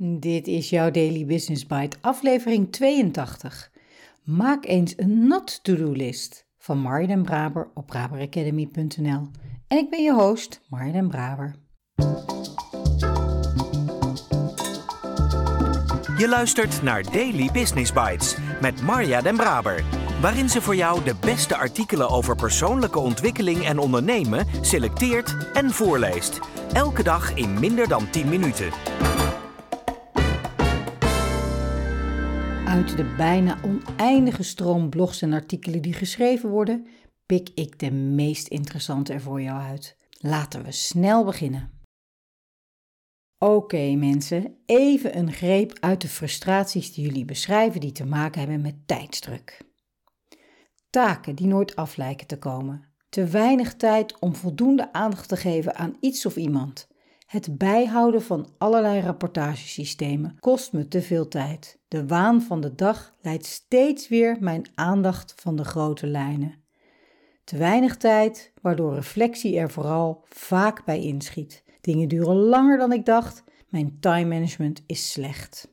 Dit is jouw Daily Business Bite, aflevering 82. Maak eens een not to-do list van Marjan Braber op braberacademy.nl. En ik ben je host, Marjan Braber. Je luistert naar Daily Business Bites met Marja Den Braber, waarin ze voor jou de beste artikelen over persoonlijke ontwikkeling en ondernemen selecteert en voorleest. Elke dag in minder dan 10 minuten. Uit de bijna oneindige stroom blogs en artikelen die geschreven worden, pik ik de meest interessante er voor jou uit. Laten we snel beginnen. Oké mensen, even een greep uit de frustraties die jullie beschrijven die te maken hebben met tijdsdruk. Taken die nooit af lijken te komen. Te weinig tijd om voldoende aandacht te geven aan iets of iemand. Het bijhouden van allerlei rapportagesystemen kost me te veel tijd. De waan van de dag leidt steeds weer mijn aandacht van de grote lijnen. Te weinig tijd, waardoor reflectie er vooral vaak bij inschiet. Dingen duren langer dan ik dacht. Mijn time management is slecht.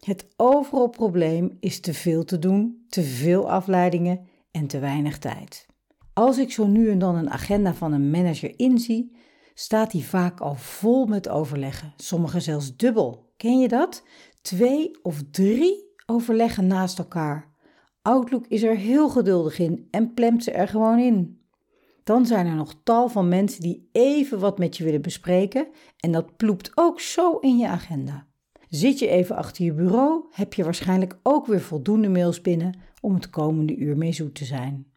Het overal probleem is te veel te doen, te veel afleidingen en te weinig tijd. Als ik zo nu en dan een agenda van een manager inzie, staat die vaak al vol met overleggen, sommige zelfs dubbel. Ken je dat? Twee of drie overleggen naast elkaar. Outlook is er heel geduldig in en plemt ze er gewoon in. Dan zijn er nog tal van mensen die even wat met je willen bespreken en dat ploept ook zo in je agenda. Zit je even achter je bureau, heb je waarschijnlijk ook weer voldoende mails binnen om het komende uur mee zoet te zijn.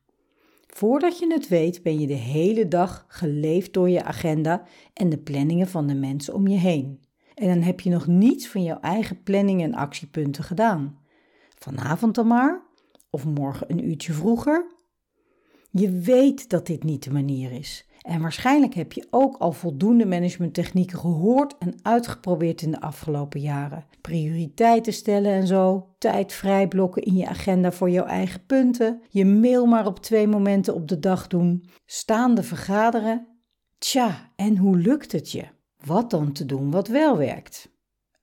Voordat je het weet, ben je de hele dag geleefd door je agenda en de planningen van de mensen om je heen. En dan heb je nog niets van jouw eigen planning en actiepunten gedaan. Vanavond dan maar, of morgen een uurtje vroeger. Je weet dat dit niet de manier is. En waarschijnlijk heb je ook al voldoende managementtechnieken gehoord en uitgeprobeerd in de afgelopen jaren. Prioriteiten stellen en zo, tijd vrijblokken in je agenda voor jouw eigen punten, je mail maar op twee momenten op de dag doen, staande vergaderen. Tja, en hoe lukt het je? Wat dan te doen wat wel werkt?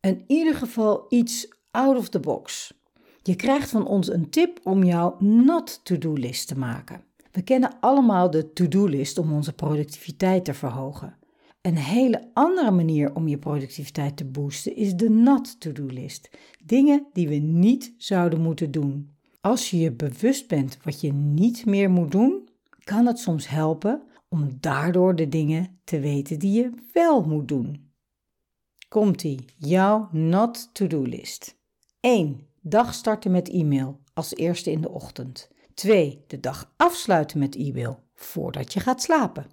In ieder geval iets out of the box. Je krijgt van ons een tip om jouw not-to-do-list te maken. We kennen allemaal de to-do-list om onze productiviteit te verhogen. Een hele andere manier om je productiviteit te boosten is de not-to-do-list. Dingen die we niet zouden moeten doen. Als je je bewust bent wat je niet meer moet doen, kan het soms helpen om daardoor de dingen te weten die je wel moet doen. Komt-ie, jouw not-to-do-list. 1. Dag starten met e-mail als eerste in de ochtend. 2. De dag afsluiten met e-mail voordat je gaat slapen.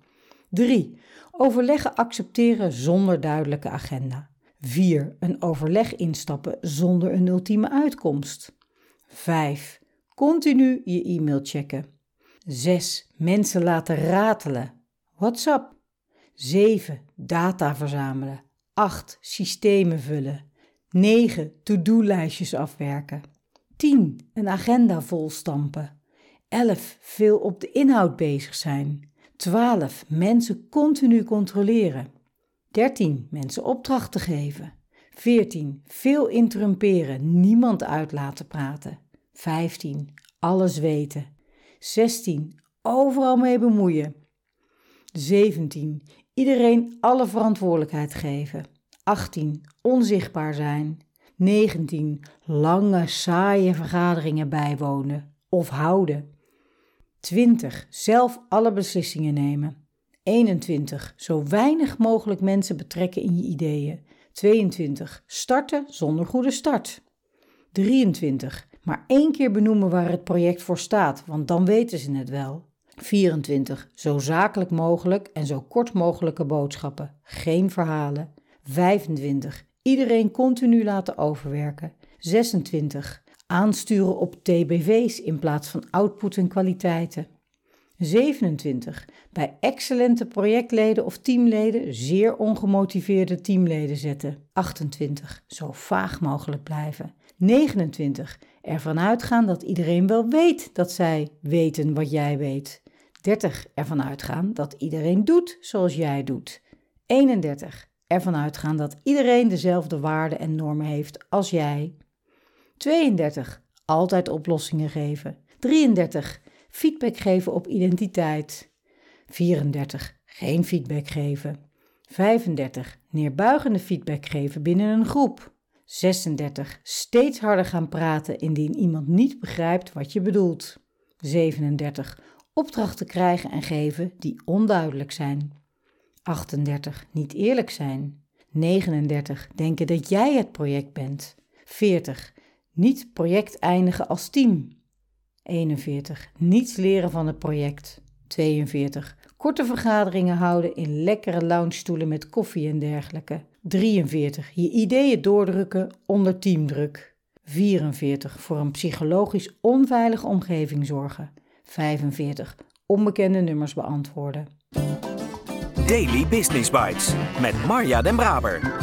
3. Overleggen accepteren zonder duidelijke agenda. 4. Een overleg instappen zonder een ultieme uitkomst. 5. Continu je e-mail checken. 6. Mensen laten ratelen. WhatsApp. 7. Data verzamelen. 8. Systemen vullen. 9. To-do-lijstjes afwerken. 10. Een agenda volstampen. 11. Veel op de inhoud bezig zijn. 12. Mensen continu controleren. 13. Mensen opdrachten geven. 14. Veel interrumperen, niemand uit laten praten. 15. Alles weten. 16. Overal mee bemoeien. 17. Iedereen alle verantwoordelijkheid geven. 18. Onzichtbaar zijn. 19. Lange, saaie vergaderingen bijwonen of houden. 20. Zelf alle beslissingen nemen. 21. Zo weinig mogelijk mensen betrekken in je ideeën. 22. Starten zonder goede start. 23. Maar één keer benoemen waar het project voor staat, want dan weten ze het wel. 24. Zo zakelijk mogelijk en zo kort mogelijke boodschappen. Geen verhalen. 25. Iedereen continu laten overwerken. 26 aansturen op TBV's in plaats van output en kwaliteiten. 27. Bij excellente projectleden of teamleden zeer ongemotiveerde teamleden zetten. 28. Zo vaag mogelijk blijven. 29. Ervan uitgaan dat iedereen wel weet dat zij weten wat jij weet. 30. Ervan uitgaan dat iedereen doet zoals jij doet. 31. Ervan uitgaan dat iedereen dezelfde waarden en normen heeft als jij. 32. Altijd oplossingen geven. 33. Feedback geven op identiteit. 34. Geen feedback geven. 35. Neerbuigende feedback geven binnen een groep. 36. Steeds harder gaan praten indien iemand niet begrijpt wat je bedoelt. 37. Opdrachten krijgen en geven die onduidelijk zijn. 38. Niet eerlijk zijn. 39. Denken dat jij het project bent. 40. Niet project eindigen als team. 41. Niets leren van het project. 42. Korte vergaderingen houden in lekkere loungestoelen met koffie en dergelijke. 43. Je ideeën doordrukken onder teamdruk. 44. Voor een psychologisch onveilige omgeving zorgen. 45. Onbekende nummers beantwoorden. Daily Business Bites met Marja Den Braber.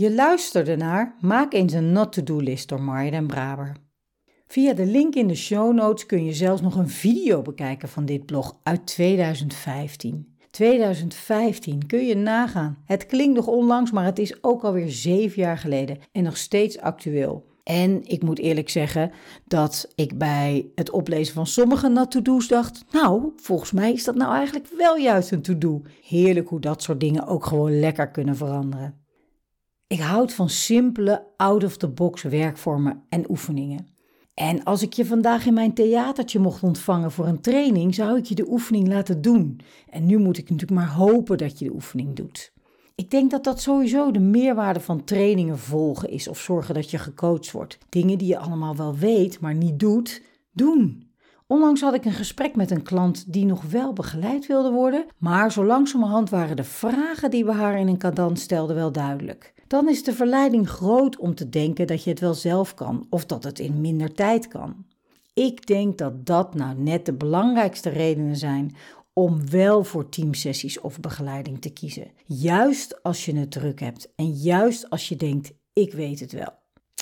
Je luisterde naar Maak eens een not-to-do-list door Marja Braber. Via de link in de show notes kun je zelfs nog een video bekijken van dit blog uit 2015. 2015 kun je nagaan. Het klinkt nog onlangs, maar het is ook alweer zeven jaar geleden en nog steeds actueel. En ik moet eerlijk zeggen dat ik bij het oplezen van sommige not-to-do's dacht: Nou, volgens mij is dat nou eigenlijk wel juist een to-do. Heerlijk hoe dat soort dingen ook gewoon lekker kunnen veranderen. Ik houd van simpele, out-of-the-box werkvormen en oefeningen. En als ik je vandaag in mijn theatertje mocht ontvangen voor een training, zou ik je de oefening laten doen. En nu moet ik natuurlijk maar hopen dat je de oefening doet. Ik denk dat dat sowieso de meerwaarde van trainingen volgen is of zorgen dat je gecoacht wordt. Dingen die je allemaal wel weet, maar niet doet, doen. Onlangs had ik een gesprek met een klant die nog wel begeleid wilde worden, maar zo langzamerhand waren de vragen die we haar in een cadans stelden wel duidelijk. Dan is de verleiding groot om te denken dat je het wel zelf kan of dat het in minder tijd kan. Ik denk dat dat nou net de belangrijkste redenen zijn om wel voor teamsessies of begeleiding te kiezen. Juist als je het druk hebt en juist als je denkt: ik weet het wel.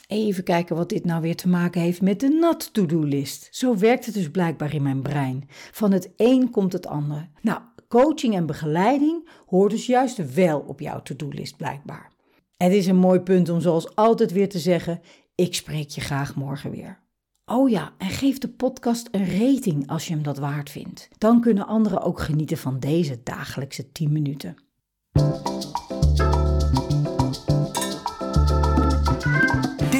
Even kijken wat dit nou weer te maken heeft met de not to-do list. Zo werkt het dus blijkbaar in mijn brein. Van het een komt het ander. Nou, coaching en begeleiding hoort dus juist wel op jouw to-do list blijkbaar. Het is een mooi punt om zoals altijd weer te zeggen: ik spreek je graag morgen weer. Oh ja, en geef de podcast een rating als je hem dat waard vindt. Dan kunnen anderen ook genieten van deze dagelijkse 10 minuten.